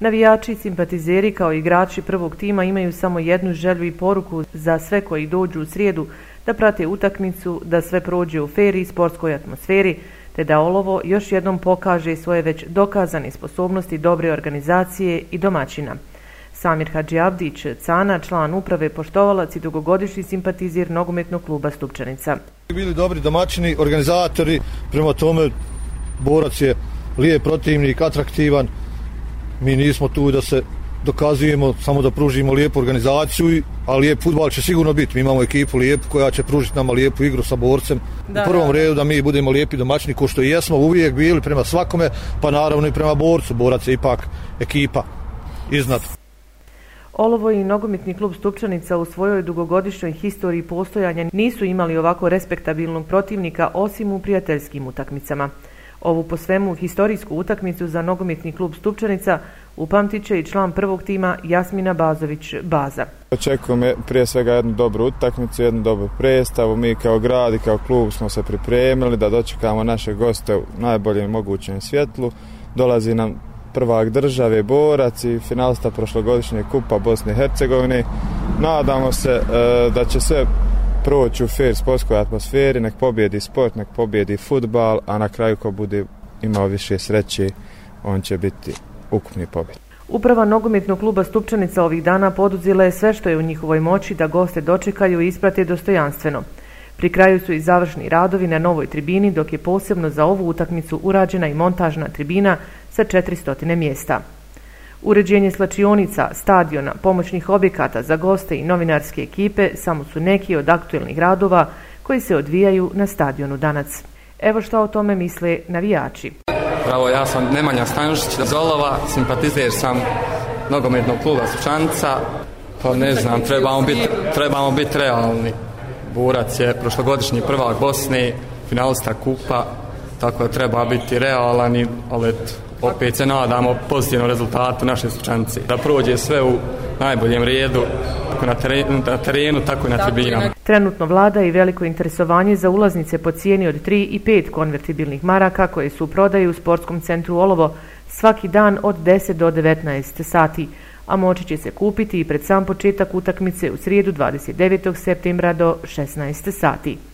Navijači i simpatizeri kao igrači prvog tima imaju samo jednu želju i poruku za sve koji dođu u srijedu da prate utakmicu, da sve prođe u feri i sportskoj atmosferi, te da Olovo još jednom pokaže svoje već dokazane sposobnosti dobre organizacije i domaćina. Samir Hadži Abdić, Cana, član uprave Poštovalac i dugogodišnji simpatizir nogometnog kluba Stupčanica. Bili dobri domaćini, organizatori, prema tome borac je lijep protivnik, atraktivan. Mi nismo tu da se dokazujemo, samo da pružimo lijepu organizaciju, a lijep futbal će sigurno biti. Mi imamo ekipu lijepu koja će pružiti nama lijepu igru sa borcem. Da, u prvom da. redu da mi budemo lijepi domaćini, ko što i jesmo uvijek bili prema svakome, pa naravno i prema borcu. Borac je ipak ekipa iznad. Olovo i nogometni klub Stupčanica u svojoj dugogodišnjoj historiji postojanja nisu imali ovako respektabilnog protivnika osim u prijateljskim utakmicama. Ovu po svemu historijsku utakmicu za nogometni klub Stupčanica upamtit će i član prvog tima Jasmina Bazović Baza. Očekujem prije svega jednu dobru utakmicu, jednu dobru predstavu. Mi kao grad i kao klub smo se pripremili da dočekamo naše goste u najboljem mogućem svjetlu. Dolazi nam prvak države Borac i finalista prošlogodišnje kupa Bosne i Hercegovine. Nadamo se e, da će sve proći u fair sportskoj atmosferi, nek pobjedi sport, nek pobjedi futbal, a na kraju ko bude imao više sreće, on će biti ukupni pobjed. Uprava nogometnog kluba Stupčanica ovih dana poduzila je sve što je u njihovoj moći da goste dočekaju i isprate dostojanstveno. Pri kraju su i završni radovi na novoj tribini, dok je posebno za ovu utakmicu urađena i montažna tribina sa 400 mjesta. Uređenje slačionica, stadiona, pomoćnih objekata za goste i novinarske ekipe samo su neki od aktuelnih radova koji se odvijaju na stadionu Danac. Evo što o tome misle navijači. Bravo, ja sam Nemanja Stanžić Zolova, simpatizer sam nogometnog kluba Sučanca. Pa ne znam, trebamo biti, trebamo biti realni. Burac je prošlogodišnji prvak Bosne, finalista kupa, tako da treba biti realan i ali opet se nadamo pozitivnom rezultatu naše slučanice. Da prođe sve u najboljem redu, kako na terenu, na terenu tako i na tribinama. Trenutno vlada i veliko interesovanje za ulaznice po cijeni od 3 i 5 konvertibilnih maraka koje su prodaju u sportskom centru Olovo svaki dan od 10 do 19 sati, a moći će se kupiti i pred sam početak utakmice u srijedu 29. septembra do 16 sati.